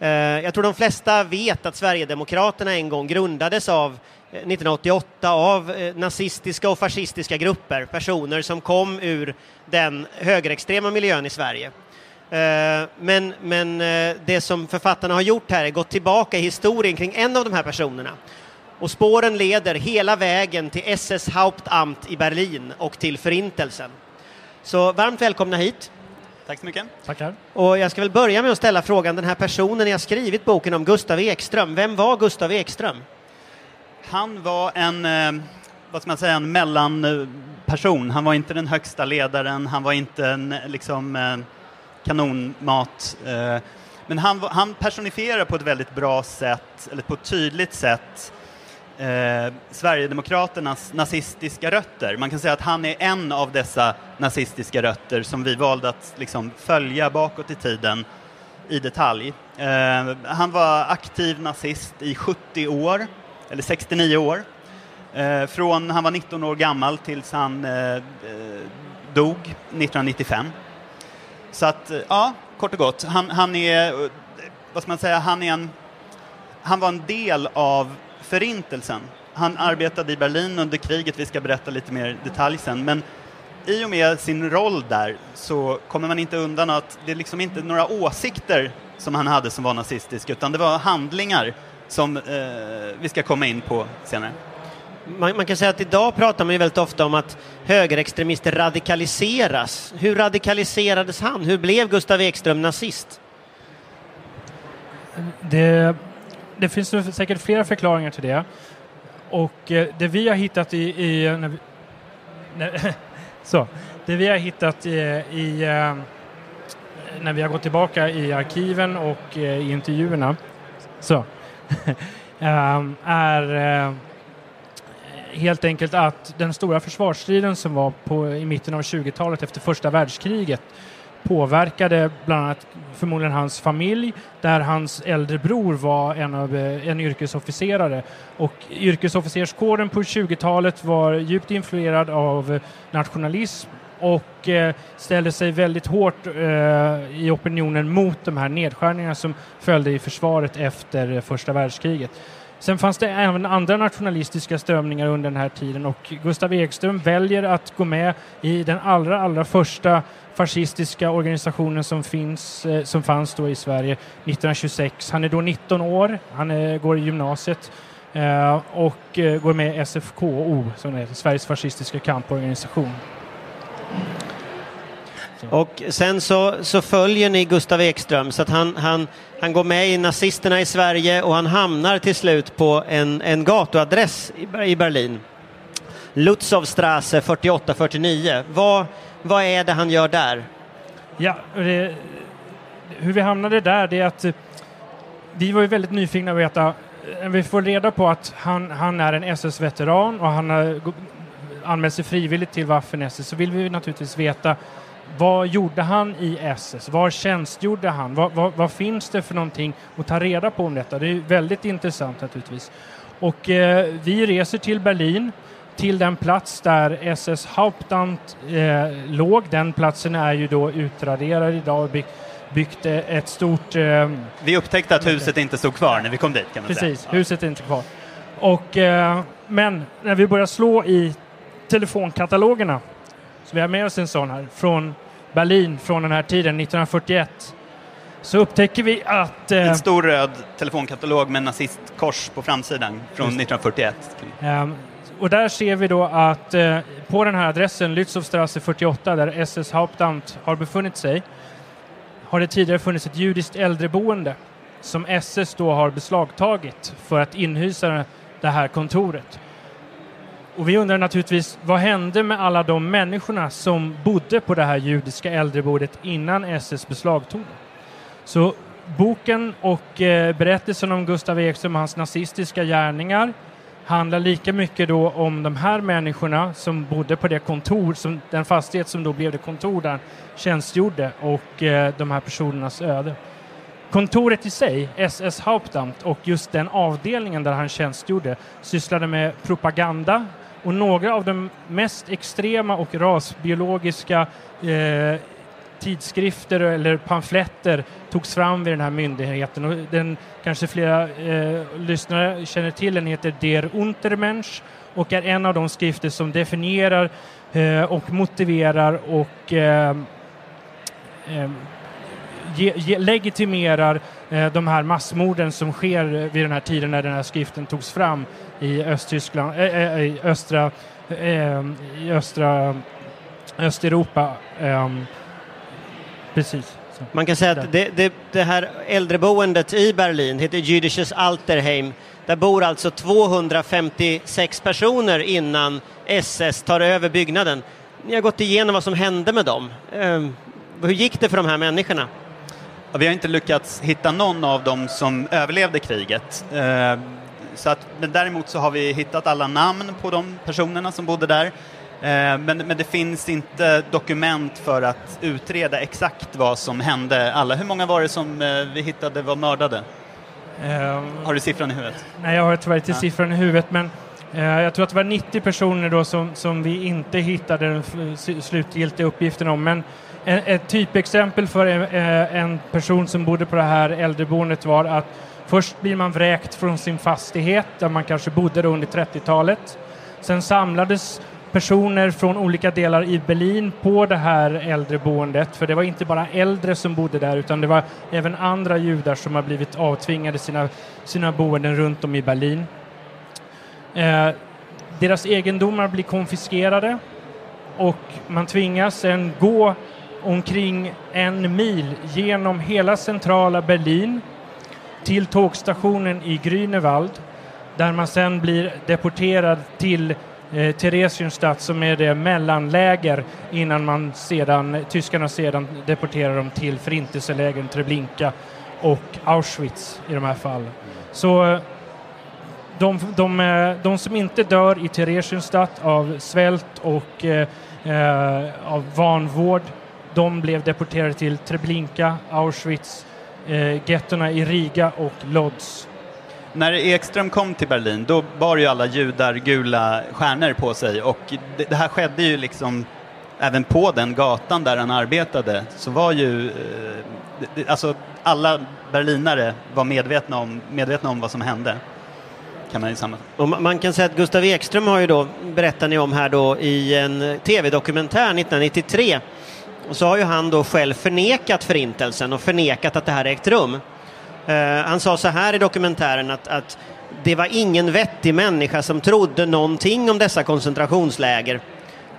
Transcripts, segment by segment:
Eh, jag tror de flesta vet att Sverigedemokraterna en gång grundades av eh, 1988 av eh, nazistiska och fascistiska grupper, personer som kom ur den högerextrema miljön i Sverige. Eh, men, men det som författarna har gjort här är gått tillbaka i historien kring en av de här personerna och spåren leder hela vägen till SS Hauptamt i Berlin och till Förintelsen. Så varmt välkomna hit. Tack så mycket. Tackar. Och jag ska väl börja med att ställa frågan, den här personen jag skrivit boken om, Gustav Ekström, vem var Gustav Ekström? Han var en, eh, vad ska man säga, en mellanperson. Han var inte den högsta ledaren, han var inte en liksom, eh, kanonmat. Eh, men han, han personifierar på ett väldigt bra sätt, eller på ett tydligt sätt, eh, Sverigedemokraternas nazistiska rötter. Man kan säga att han är en av dessa nazistiska rötter som vi valde att liksom, följa bakåt i tiden i detalj. Eh, han var aktiv nazist i 70 år, eller 69 år. Eh, från han var 19 år gammal tills han eh, eh dog 1995. Så att, eh, ja, kort och gott, han, han är, eh, vad ska man säga, han är en, han var en del av Förintelsen. Han arbetade i Berlin under kriget, vi ska berätta lite mer detalj sen, men i och med sin roll där så kommer man inte undan att det är liksom inte några åsikter som han hade som var nazistiska, utan det var handlingar som eh, vi ska komma in på senare. Man, man, kan säga att idag pratar man ju väldigt ofta om att högerextremister radikaliseras. Hur radikaliserades han? Hur blev Gustav Ekström nazist? Det det finns säkert flera förklaringar till det. Och eh, det vi har hittat i... i när vi, när, så, det vi har hittat eh, i, i, när vi har gått tillbaka i arkiven och eh, i intervjuerna så, ehm, är helt enkelt att den stora försvarsstriden som var på, i mitten av 20-talet efter första världskriget påverkade bland annat förmodligen hans familj där hans äldre bror var en, av, eh, en yrkesofficerare. Och yrkesofficerskåren på 20-talet var djupt influerad av eh, nationalism och eh, ställde sig väldigt hårt eh, i opinionen mot de här nedskärningarna som följde i försvaret efter eh, första världskriget. Sen fanns det även andra nationalistiska strömningar under den här tiden och Gustav Ekström väljer att gå med i den allra, allra första fascistiska organisationen som, finns, eh, som fanns då i Sverige 1926. Han är då 19 år, han är, går i gymnasiet eh, och går med i SFKO, som är Sveriges fascistiska kamporganisation. Och sen så, så, följer ni Gustav Ekström så att han, han, han går med i nazisterna i Sverige och han hamnar till slut på en, en gatuadress i, i Berlin. Lutzowstrasse 4849. Vad, vad är det han gör där? Ja, det, hur vi hamnade där det är att eh, vi var ju väldigt nyfikna att veta eh, vi får reda på att han, han är en SS-veteran och han har anmält sig frivilligt till Waffen-SS så vill vi naturligtvis veta vad gjorde han i SS? Var tjänstgjorde han? Vad, vad, vad, finns det för någonting att ta reda på om detta? Det är väldigt intressant naturligtvis. Och eh, vi reser till Berlin till den plats där SS Hauptamt eh, låg. Den platsen är ju då utraderad idag och byggt, byggt ett stort... Eh, vi upptäckte att huset inte stod kvar när vi kom dit kan man precis, säga. Huset är inte kvar. Och, eh, men när vi börjar slå i telefonkatalogerna, så vi har med oss en sån här, från Berlin från den här tiden, 1941, så upptäcker vi att... Eh, en stor röd telefonkatalog med nazistkors på framsidan från 1941. Um, och där ser vi då att eh, på den här adressen, Lützowstrasse 48, där SS Hauptamt har befunnit sig, har det tidigare funnits ett judiskt äldreboende som SS då har beslagtagit för att inhysa det här kontoret. Och vi undrar naturligtvis, vad hände med alla de människorna som bodde på det här judiska äldreboendet innan SS beslagtog det? Så boken och eh, berättelsen om Gustav Ekström och hans nazistiska gärningar handlar lika mycket då om de här människorna som bodde på det kontor, som, den fastighet som då blev det kontor där han tjänstgjorde och eh, de här personernas öde. Kontoret i sig, SS Hauptamt och just den avdelningen där han tjänstgjorde sysslade med propaganda och några av de mest extrema och rasbiologiska eh, tidskrifter eller pamfletter togs fram vid den här myndigheten. Och den kanske flera eh, lyssnare känner till, den heter Der Untermensch och är en av de skrifter som definierar eh, och motiverar och eh, eh ge, ge, legitimerar eh, de här massmorden som sker vid den här tiden när den här skriften togs fram i Östtyskland, äh, i östra, i östra Östeuropa. precis. Man kan säga att det, det, det, här äldreboendet i Berlin heter Jüdisches Alterheim. Där bor alltså 256 personer innan SS tar över byggnaden. Ni har gått igenom vad som hände med dem. hur gick det för de här människorna? Vi har inte lyckats hitta någon av dem som överlevde kriget. Eh, så att, men däremot så har vi hittat alla namn på de personerna som bodde där. Eh, men, men det finns inte dokument för att utreda exakt vad som hände alla. Hur många var det som eh, vi hittade var mördade? Har du siffran i huvudet? Nej, jag har tyvärr inte ja. siffran i huvudet, men Eh, jag tror att det var 90 personer då som, som vi inte hittade den slutgiltiga uppgiften om. Men ett typexempel för eh, eh, en person som bodde på det här äldreboendet var att först blir man vräkt från sin fastighet där man kanske bodde under 30-talet. Sen samlades personer från olika delar i Berlin på det här äldreboendet. För det var inte bara äldre som bodde där utan det var även andra judar som har blivit avtvingade sina, sina boenden runt om i Berlin. Eh, deras egendomar blir konfiskerade och man tvingas sen gå omkring en mil genom hela centrala Berlin till tågstationen i Grünewald där man sen blir deporterad till eh, Theresienstadt som är det mellanläger innan man sedan, tyskarna sedan deporterar dem till förintelselägren Treblinka och Auschwitz i de här fallen. Så eh, de, de, eh, de som inte dör i Theresienstadt av svält och eh, eh av vanvård de blev deporterade till Treblinka, Auschwitz, eh, gettorna i Riga och Lodz. När Ekström kom till Berlin, då bar ju alla judar gula stjärnor på sig och det, det här skedde ju liksom även på den gatan där han arbetade så var ju, eh, alltså alla berlinare var medvetna om, medvetna om vad som hände. Kan man, samma. Och man kan säga att Gustav Ekström har ju då, berättar ni om här då, i en tv-dokumentär 1993 och så har ju han då själv förnekat förintelsen och förnekat att det här ägt rum. Uh, han sa så här i dokumentären att, att det var ingen vettig människa som trodde någonting om dessa koncentrationsläger.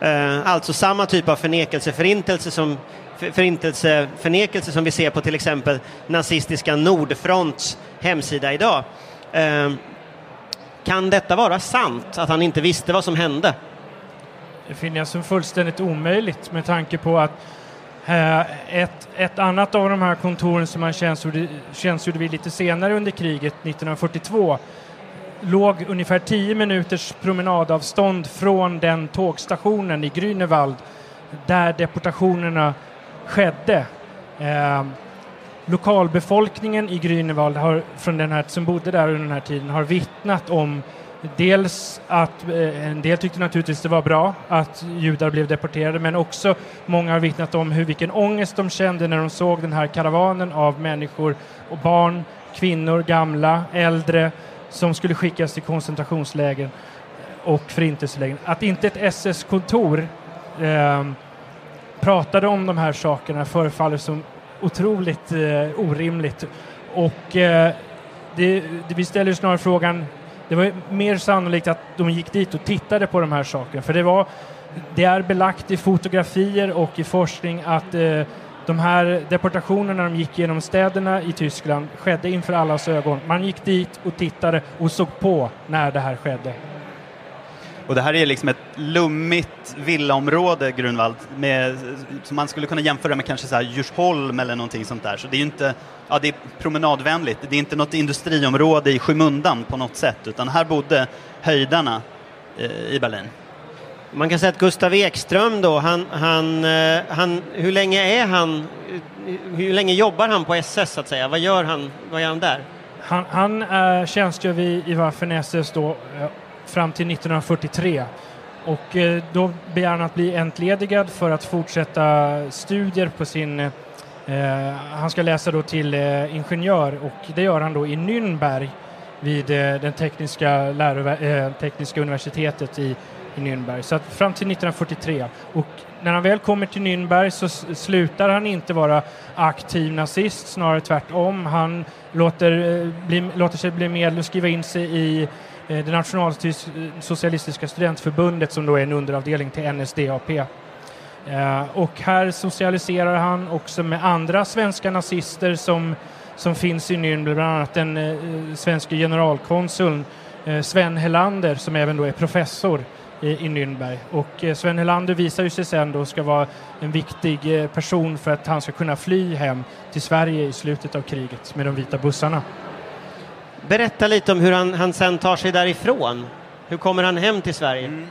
Uh, alltså samma typ av förnekelse, förintelse som, förintelse, förnekelse som vi ser på till exempel nazistiska Nordfronts hemsida idag. Uh, kan detta vara sant, att han inte visste vad som hände? Det finner jag som fullständigt omöjligt med tanke på att eh, ett, ett annat av de här kontoren som han tjänstgjorde, tjänstgjorde vid lite senare under kriget, 1942, låg ungefär 10 minuters promenadavstånd från den tågstationen i Grünewald där deportationerna skedde. Eh, Lokalbefolkningen i Grünewald har, från den här, som bodde där under den här tiden har vittnat om Dels att eh, en del tyckte naturligtvis det var bra att judar blev deporterade men också många har vittnat om hur vilken ångest de kände när de såg den här karavanen av människor och barn, kvinnor, gamla, äldre som skulle skickas till koncentrationsläger och förintelseläger. Att inte ett SS-kontor eh, pratade om de här sakerna förefaller som otroligt eh, orimligt. Och eh, det, det, vi ställer snarare frågan det var mer sannolikt att de gick dit och tittade på de här sakerna. För det, var, det är belagt i fotografier och i forskning att eh, de här deportationerna de gick genom städerna i Tyskland skedde inför allas ögon. Man gick dit och tittade och såg på när det här skedde. Och det här är liksom ett lummigt villaområde, Grunwald, med, som man skulle kunna jämföra med kanske så här Djursholm eller någonting sånt där. Så det är ju inte, ja det är promenadvänligt, det är inte något industriområde i skymundan på något sätt, utan här bodde höjdarna eh, i Berlin. Man kan säga att Gustav Ekström då, han, han, eh, han, hur länge är han, hur länge jobbar han på SS så att säga? Vad gör han, vad gör han där? Han, han äh, tjänstgör vid, i Waffen SS då fram till 1943. Och eh, då begär han att bli entledigad för att fortsätta studier på sin... Eh, han ska läsa då till eh, ingenjör och det gör han då i Nürnberg vid eh, den tekniska, läro, eh, tekniska universitetet i, i Nürnberg. Så att fram till 1943. Och när han väl kommer till Nürnberg så slutar han inte vara aktiv nazist, snarare tvärtom. Han låter, eh, bli, låter sig bli medlem, skriva in sig i Eh, det nationalsocialistiska studentförbundet som då är en underavdelning till NSDAP. Eh, och här socialiserar han också med andra svenska nazister som, som finns i Nürnberg, bland annat den eh, svenska generalkonsuln eh, Sven Helander som även då är professor i, i Nürnberg. Och eh, Sven Helander visar ju sig sen då ska vara en viktig eh, person för att han ska kunna fly hem till Sverige i slutet av kriget med de vita bussarna. Berätta lite om hur han, han sen tar sig därifrån. Hur kommer han hem till Sverige? Mm.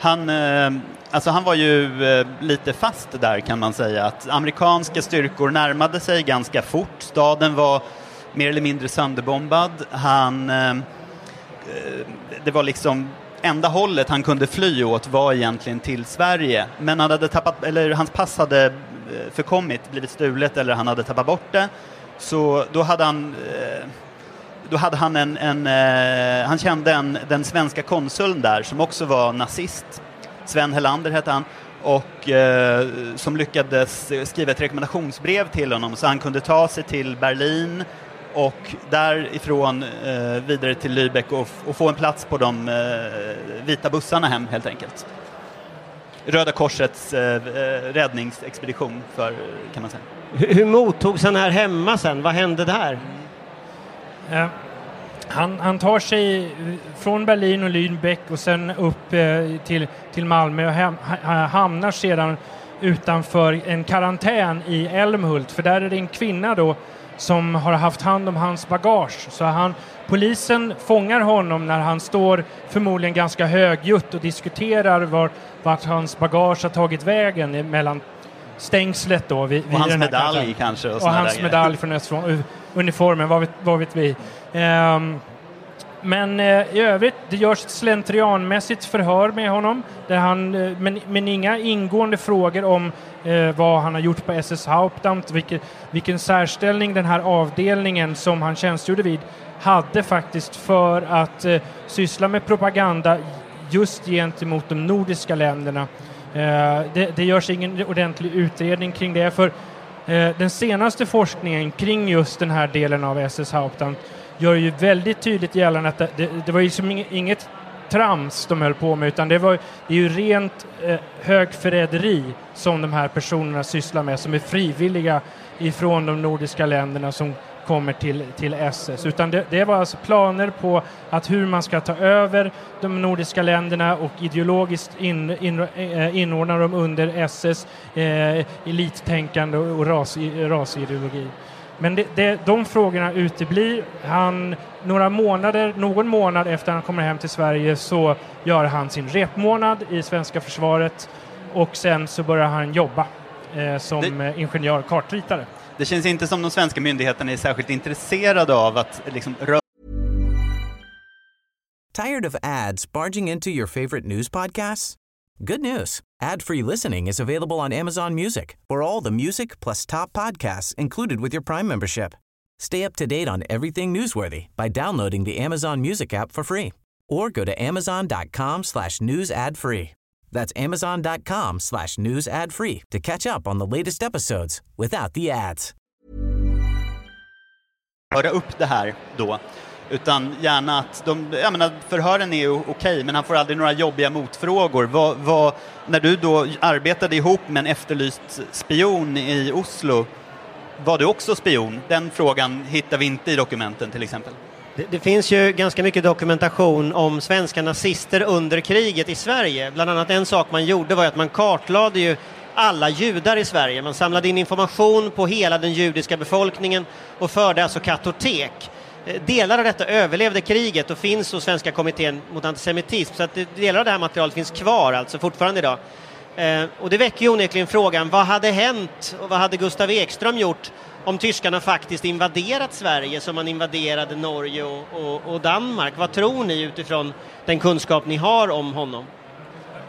Han, eh, alltså han var ju eh, lite fast där kan man säga. Att amerikanska styrkor närmade sig ganska fort. Staden var mer eller mindre sönderbombad. Han, eh, det var liksom enda hållet han kunde fly åt var egentligen till Sverige. Men han hade tappat, eller hans pass hade förkommit, blivit stulet eller han hade tappat bort det. Så då hade han då hade han en, en eh, han kände en, den svenska konsuln där som också var nazist. Sven Helander hette han och eh, som lyckades skriva ett rekommendationsbrev till honom så han kunde ta sig till Berlin och därifrån eh, vidare till Lübeck och, och, få en plats på de eh, vita bussarna hem helt enkelt. Röda Korsets eh, eh, räddningsexpedition för, kan man säga. Hur, hur mottogs han här hemma sen? Vad hände där? Mm. Han, han, tar sig från Berlin och Lübeck och sen upp eh, till, till Malmö och hem, hamnar sedan utanför en karantän i Älmhult för där är det en kvinna då som har haft hand om hans bagage. Så han, polisen fångar honom när han står förmodligen ganska högljutt och diskuterar var, vart hans bagage har tagit vägen mellan stängslet då. Vid, och hans medalj kanske? Och, och hans medalj från Östfront, uniformen, vad vet, vad vet vi. Um, men eh, i övrigt, det görs ett slentrianmässigt förhör med honom, där han, eh, men, men inga ingående frågor om eh, vad han har gjort på SS Hauptamt, vilken, vilken särställning den här avdelningen som han tjänstgjorde vid hade faktiskt för att eh, syssla med propaganda just gentemot de nordiska länderna. Eh, det, det görs ingen ordentlig utredning kring det, för Eh, den senaste forskningen kring just den här delen av SS Hauptamt gör ju väldigt tydligt gällande att det, det, det var ju som inget trams de höll på med utan det, var, det är ju rent eh, högförräderi som de här personerna sysslar med som är frivilliga ifrån de nordiska länderna som kommer till, till SS. Utan det, det, var alltså planer på att hur man ska ta över de nordiska länderna och ideologiskt in, in, eh, inordna dem under SS, eh, elittänkande och ras, rasideologi. Men det, det, de frågorna uteblir. Han, några månader, någon månad efter han kommer hem till Sverige så gör han sin repmånad i svenska försvaret och sen så börjar han jobba eh, som det, ingenjör, kartritare. Det känns inte som de svenska myndigheterna är särskilt intresserade av att liksom röra Tired of ads barging into your favorite news podcasts? Good news. Ad-free listening is available on Amazon Music for all the music plus top podcasts included with your Prime membership. Stay up to date on everything newsworthy by downloading the Amazon Music app for free or go to amazon.com slash news ad free. That's amazon.com slash news ad free to catch up on the latest episodes without the ads. Höra upp det här då Utan gärna att de, jag menar, förhören är okej, okay, men han får aldrig några jobbiga motfrågor. Vad, vad, när du då arbetade ihop med en efterlyst spion i Oslo, var du också spion? Den frågan hittar vi inte i dokumenten till exempel. Det, det, finns ju ganska mycket dokumentation om svenska nazister under kriget i Sverige. Bland annat en sak man gjorde var att man kartlade ju alla judar i Sverige. Man samlade in information på hela den judiska befolkningen och förde alltså kartotek. Eh, delar av detta överlevde kriget och finns hos Svenska kommittén mot antisemitism, så att delar av det här materialet finns kvar alltså fortfarande idag. Eh, och det väcker ju onekligen frågan, vad hade hänt och vad hade Gustav Ekström gjort om tyskarna faktiskt invaderat Sverige som man invaderade Norge och, och, och Danmark? Vad tror ni utifrån den kunskap ni har om honom?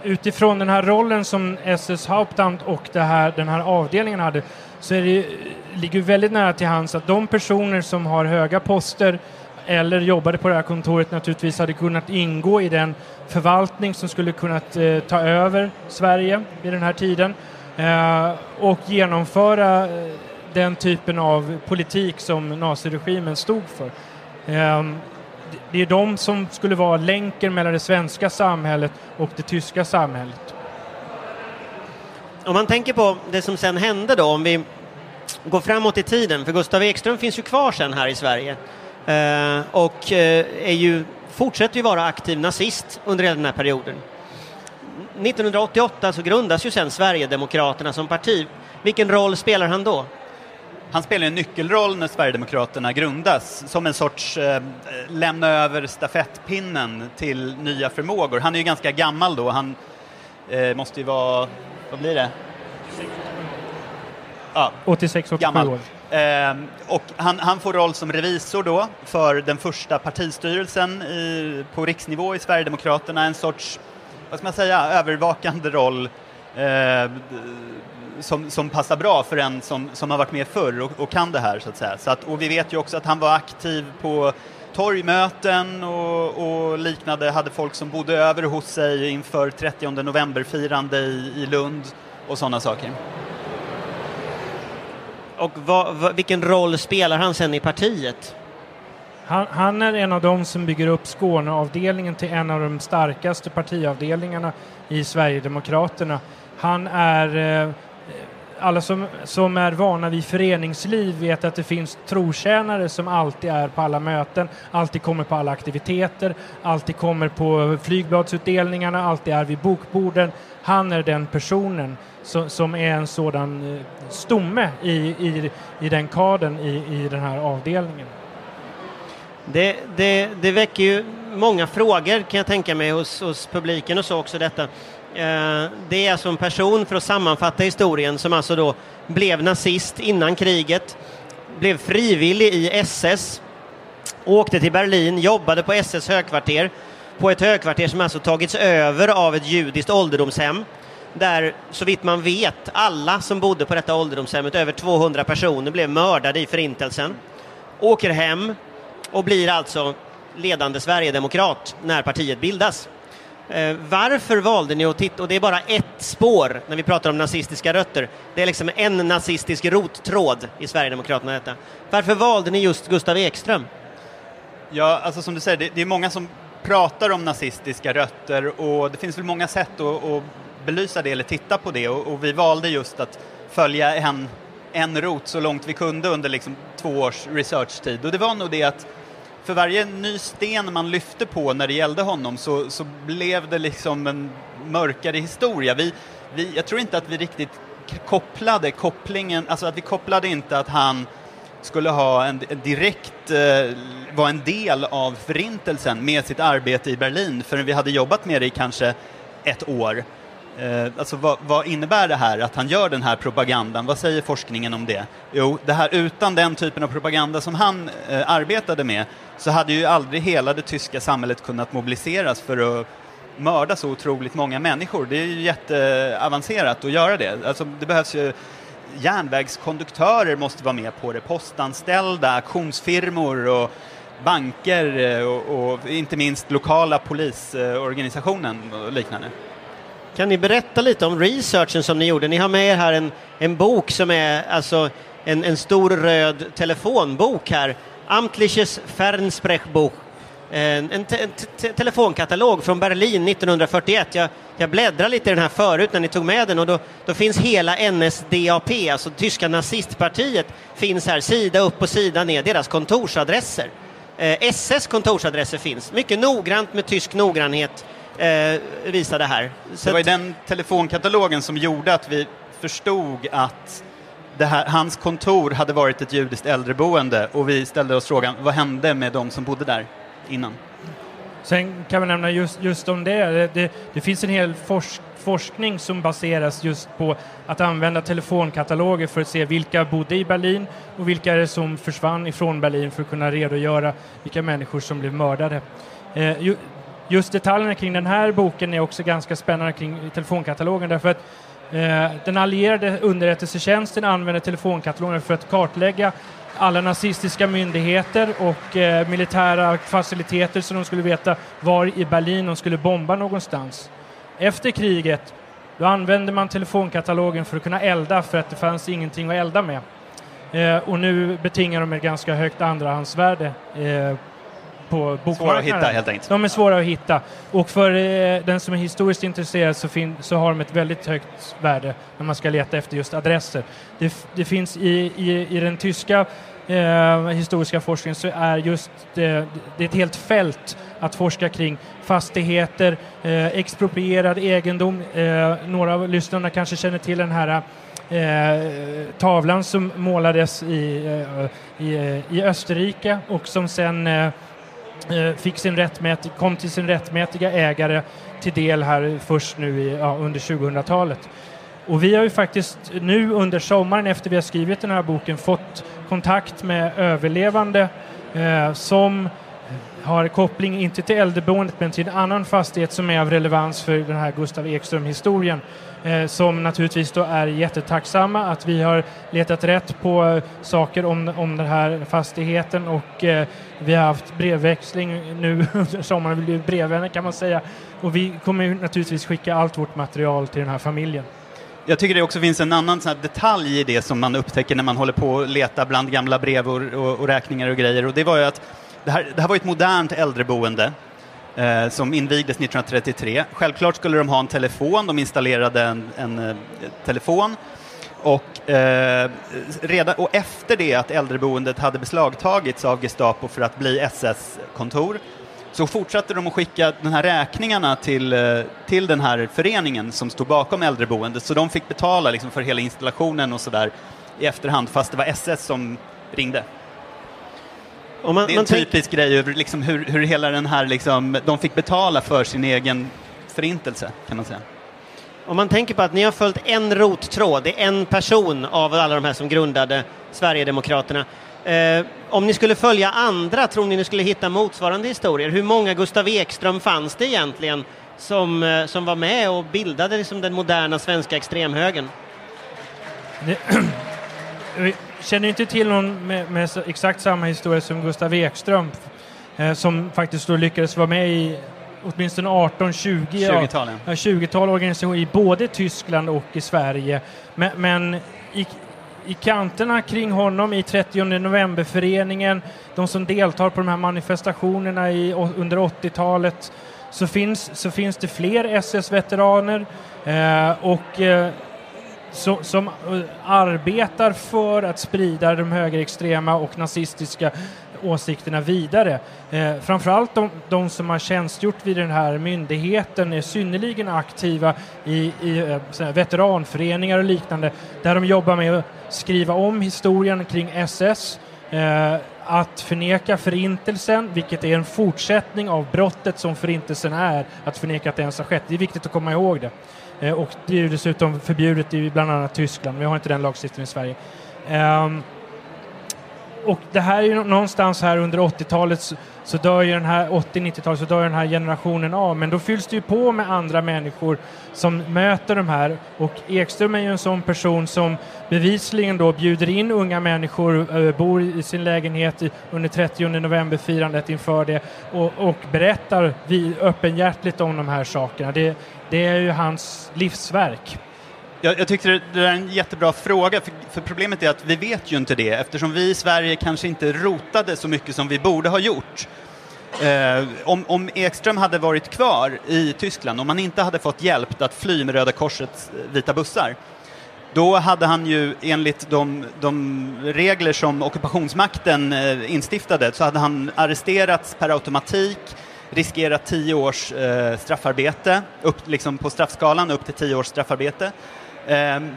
utifrån den här rollen som SS Hauptamt och det här, den här avdelningen hade så är det, ligger väldigt nära till hands att de personer som har höga poster eller jobbade på det här kontoret naturligtvis hade kunnat ingå i den förvaltning som skulle kunnat eh, ta över Sverige vid den här tiden eh, och genomföra eh, den typen av politik som naziregimen stod för. Eh, det är de som skulle vara länken mellan det svenska samhället och det tyska samhället. Om man tänker på det som sen hände då, om vi går framåt i tiden, för Gustav Ekström finns ju kvar sen här i Sverige Eh, och eh, är ju, fortsätter ju vara aktiv nazist under hela den här perioden. 1988 så grundas ju sen Sverigedemokraterna som parti. Vilken roll spelar han då? Han spelar en nyckelroll när Sverigedemokraterna grundas, som en sorts eh, lämna över stafettpinnen till nya förmågor. Han är ju ganska gammal då, han eh, måste ju vara, vad blir det? Ja, 86-87 gammal. år. Eh, och han, han får roll som revisor då för den första partistyrelsen i, på riksnivå i Sverigedemokraterna, en sorts, vad ska man säga, övervakande roll eh, som, som passar bra för en som, som har varit med förr och, och kan det här så att säga. Så att, och vi vet ju också att han var aktiv på torgmöten och, och liknande, hade folk som bodde över hos sig inför 30 november-firande i, i Lund och sådana saker. Och vad, vad, vilken roll spelar han sen i partiet? Han, han, är en av dem som bygger upp Skåneavdelningen till en av de starkaste partiavdelningarna i Sverigedemokraterna. Han är eh, alla som, som är vana vid föreningsliv vet att det finns trotjänare som alltid är på alla möten, alltid kommer på alla aktiviteter, alltid kommer på flygbladsutdelningarna, alltid är vid bokborden. Han är den personen som, som är en sådan eh, stomme i, i, i den kadern i, i den här avdelningen. Det, det, det väcker ju många frågor kan jag tänka mig hos, hos publiken och så också detta. Eh, det är alltså en person, för att sammanfatta historien, som alltså då blev nazist innan kriget, blev frivillig i SS, åkte till Berlin, jobbade på SS högkvarter, på ett högkvarter som alltså tagits över av ett judiskt ålderdomshem, där så vitt man vet alla som bodde på detta ålderdomshemmet, över 200 personer, blev mördade i förintelsen. Åker hem och blir alltså ledande sverigedemokrat när partiet bildas. Eh, varför valde ni att titta, och det är bara ett spår när vi pratar om nazistiska rötter, det är liksom en nazistisk rottråd i Sverigedemokraterna detta. Varför valde ni just Gustav Ekström? Ja, alltså som du säger, det, det är många som pratar om nazistiska rötter och det finns väl många sätt att, att belysa det eller titta på det och, och, vi valde just att följa en, en rot så långt vi kunde under liksom två års researchtid och det var nog det att för varje ny sten man lyfte på när det gällde honom så, så blev det liksom en mörkare historia. Vi, vi, jag tror inte att vi riktigt kopplade kopplingen, alltså att vi kopplade inte att han skulle ha en, direkt eh, vara en del av förintelsen med sitt arbete i Berlin förrän vi hade jobbat med det i kanske ett år. Eh, alltså vad, vad, innebär det här att han gör den här propagandan? Vad säger forskningen om det? Jo, det här utan den typen av propaganda som han eh, arbetade med så hade ju aldrig hela det tyska samhället kunnat mobiliseras för att mörda så otroligt många människor. Det är ju jätteavancerat att göra det. Alltså, det behövs ju järnvägskonduktörer måste vara med på det, postanställda, auktionsfirmor och banker eh, och, och inte minst lokala polisorganisationen och liknande. Kan ni berätta lite om researchen som ni gjorde? Ni har med er här en, en bok som är alltså en, en stor röd telefonbok här. Amtliches Fernsprechbuch. En, en te te telefonkatalog från Berlin 1941. Jag, jag bläddrade lite i den här förut när ni tog med den och då, då finns hela NSDAP, alltså tyska nazistpartiet, finns här sida upp och sida ner, deras kontorsadresser. Eh, SS kontorsadresser finns, mycket noggrant med tysk noggrannhet eh, visa det här. Så det var ju den telefonkatalogen som gjorde att vi förstod att här, hans kontor hade varit ett judiskt äldreboende och vi ställde oss frågan, vad hände med de som bodde där innan? Sen kan man nämna just, just om det, det, det, det finns en hel forsk, forskning som baseras just på att använda telefonkataloger för att se vilka bodde i Berlin och vilka är det som försvann ifrån Berlin för att kunna redogöra vilka människor som blev mördade. Eh, just detaljerna kring den här boken är också ganska spännande kring telefonkatalogen därför att eh, den allierade underrättelsetjänsten använde telefonkatalogen för att kartlägga alla nazistiska myndigheter och eh, militära faciliteter så de skulle veta var i Berlin de skulle bomba någonstans. Efter kriget då använde man telefonkatalogen för att kunna elda för att det fanns ingenting att elda med. Eh, och nu betingar de ett ganska högt andrahandsvärde eh, på bokmarknaden. Svåra att hitta helt enkelt. De är svåra att hitta. Och för eh, den som är historiskt intresserad så, fin- så har de ett väldigt högt värde när man ska leta efter just adresser. Det, f- det finns i, i, i den tyska eh, historiska forskningen så är just det, det är ett helt fält att forska kring fastigheter, eh, exproprierad egendom. Eh, några av lyssnarna kanske känner till den här eh, tavlan som målades i, eh, i, eh, i Österrike och som sen eh, eh, Eh, fick sin rättmät, kom till sin rättmätiga ägare till del här först nu i, ja, under 2000-talet. Och vi har ju faktiskt nu under sommaren efter vi har skrivit den här boken fått kontakt med överlevande eh, som har koppling inte till äldreboendet men till en annan fastighet som är av relevans för den här Gustav Ekström-historien. Eh, som naturligtvis då är jättetacksamma att vi har letat rätt på eh, saker om, om den här fastigheten och eh, vi har haft brevväxling nu under sommaren, vi blev brevvänner kan man säga. Och vi kommer naturligtvis skicka allt vårt material till den här familjen. Jag tycker det också finns en annan sån här detalj i det som man upptäcker när man håller på att leta bland gamla brev och, och, och räkningar och grejer. Och det var ju att det här, det här var ett modernt äldreboende eh, som invigdes 1933. Självklart skulle de ha en telefon, de installerade en, en eh, telefon. Och, eh, redan, och efter det att äldreboendet hade beslagtagits av Gestapo för att bli SS-kontor så fortsatte de att skicka de här räkningarna till, eh, till den här föreningen som stod bakom äldreboendet. Så de fick betala liksom för hela installationen och sådär i efterhand fast det var SS som ringde. Man, Det är man en tänk- typisk grej hur, liksom, hur, hur hela den här, liksom, de fick betala för sin egen förintelse kan man säga. Om man tänker på att ni har följt en rottråd, det är en person av alla de här som grundade Sverigedemokraterna. Eh, om ni skulle följa andra, tror ni ni skulle hitta motsvarande historier? Hur många Gustav Ekström fanns det egentligen som, eh, som var med och bildade liksom den moderna svenska extremhögern? Känner inte till någon med, med exakt samma historia som Gustav Ekström eh, som faktiskt då lyckades vara med i åtminstone 18-20 ja, 20-tal, ja. ja, 20-tal organisationer i både Tyskland och i Sverige. Men, men i, i kanterna kring honom i 30 novemberföreningen, de som deltar på de här manifestationerna i, under 80-talet, så finns, så finns det fler SS-veteraner eh, och eh, som, som eh, arbetar för att sprida de högerextrema och nazistiska åsikterna vidare. Eh, framförallt de, de som har tjänstgjort vid den här myndigheten är synnerligen aktiva i, i eh, veteranföreningar och liknande där de jobbar med att skriva om historien kring SS eh, att förneka förintelsen, vilket är en fortsättning av brottet som förintelsen är, att förneka att det ens har skett. Det är viktigt att komma ihåg det. Eh, och det är ju dessutom förbjudet i bland annat Tyskland, vi har inte den lagstiftningen i Sverige. Um, och det här är ju någonstans här under 80-talet så, så dör ju den här 80-90-talet så dör den här generationen av men då fylls det ju på med andra människor som möter de här och Ekström är ju en sån person som bevisligen då bjuder in unga människor, eh, bor i sin lägenhet under 30 november-firandet inför det och, och berättar vi, öppenhjärtligt om de här sakerna. Det, det är ju hans livsverk. Jag, jag tyckte det, det där är en jättebra fråga, för, för problemet är att vi vet ju inte det eftersom vi i Sverige kanske inte rotade så mycket som vi borde ha gjort. Eh, om, om Ekström hade varit kvar i Tyskland, om han inte hade fått hjälp att fly med Röda Korsets eh, vita bussar, då hade han ju enligt de, de regler som ockupationsmakten eh, instiftade så hade han arresterats per automatik, riskerat tio års eh, straffarbete, upp, liksom på straffskalan upp till tio års straffarbete. Ehm,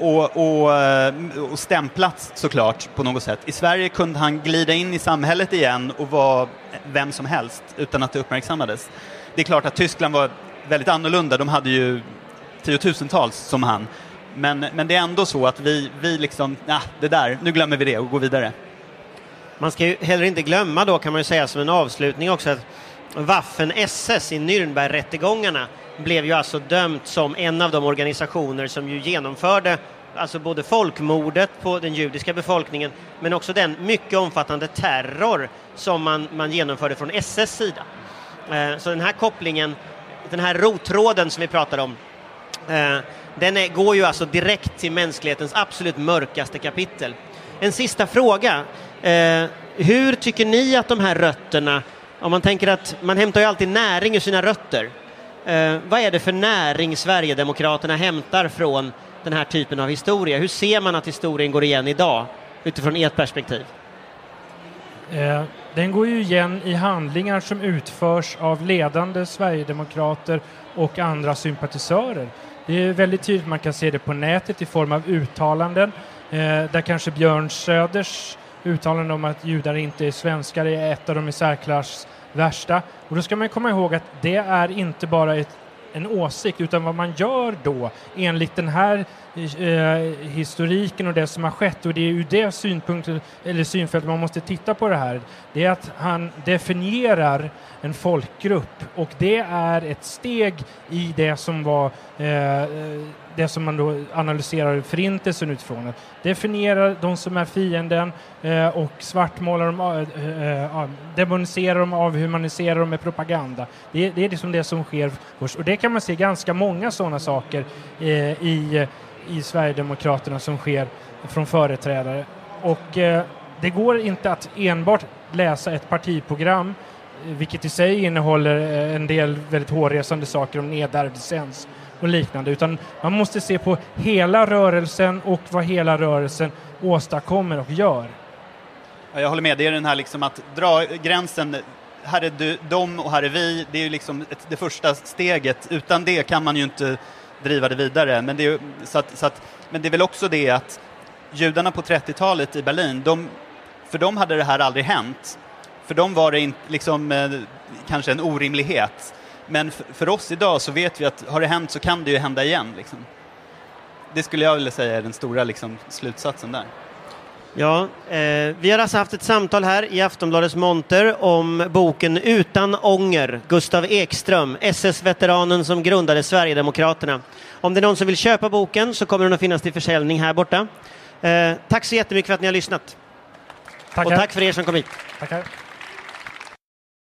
och, och, eh, och stämplats såklart på något sätt. I Sverige kunde han glida in i samhället igen och vara vem som helst utan att det uppmärksammades. Det är klart att Tyskland var väldigt annorlunda, de hade ju tiotusentals som han. Men, men det är ändå så att vi, vi liksom, nah, det där, nu glömmer vi det och går vidare. Man ska ju heller inte glömma då kan man ju säga som en avslutning också att Waffen-SS i Nürnbergrättegångarna blev ju alltså dömt som en av de organisationer som ju genomförde alltså både folkmordet på den judiska befolkningen men också den mycket omfattande terror som man, man genomförde från SS sida. Eh, så den här kopplingen, den här rottråden som vi pratar om, eh, den är, går ju alltså direkt till mänsklighetens absolut mörkaste kapitel. En sista fråga. Eh, hur tycker ni att de här rötterna, om man tänker att man hämtar ju alltid näring ur sina rötter, eh, vad är det för näring Sverigedemokraterna hämtar från den här typen av historia? Hur ser man att historien går igen idag utifrån ert perspektiv? Eh, den går ju igen i handlingar som utförs av ledande sverigedemokrater och andra sympatisörer. Det är väldigt tydligt, man kan se det på nätet i form av uttalanden eh, där kanske Björn Söders uttalande om att judar inte är svenskar är ett av de i särklass värsta. Och då ska man komma ihåg att det är inte bara ett, en åsikt utan vad man gör då enligt den här eh, historiken och det som har skett och det är ur det synpunkten, eller synfältet man måste titta på det här. Det är att han definierar en folkgrupp och det är ett steg i det som var eh, det som man då analyserar förintelsen utifrån. Definiera de som är fienden eh, och svartmåla dem, eh, eh, demonisera dem, avhumanisera dem med propaganda. Det, det är liksom det som sker först. Och det kan man se ganska många sådana saker eh, i i Sverigedemokraterna som sker från företrädare. Och eh, det går inte att enbart läsa ett partiprogram, eh, vilket i sig innehåller eh, en del väldigt hårresande saker om nedärvd licens och liknande, utan man måste se på hela rörelsen och vad hela rörelsen åstadkommer och gör. Jag håller med, det är den här liksom att dra gränsen här är du, de och här är vi, det är ju liksom ett, det första steget. Utan det kan man ju inte driva det vidare. Men det, är, så att, så att, men det är väl också det att judarna på 30-talet i Berlin, de, för dem hade det här aldrig hänt. För dem var det in, liksom, eh, kanske en orimlighet. Men för, oss idag så vet vi att har det hänt så kan det ju hända igen. Liksom. Det skulle jag vilja säga är den stora liksom, slutsatsen där. Ja, eh, vi har alltså haft ett samtal här i Aftonbladets monter om boken Utan ånger, Gustav Ekström, SS-veteranen som grundade Sverigedemokraterna. Om det är någon som vill köpa boken så kommer den att finnas till försäljning här borta. Eh, tack så jättemycket för att ni har lyssnat. Tackar. Och tack för er som kom hit. Tackar.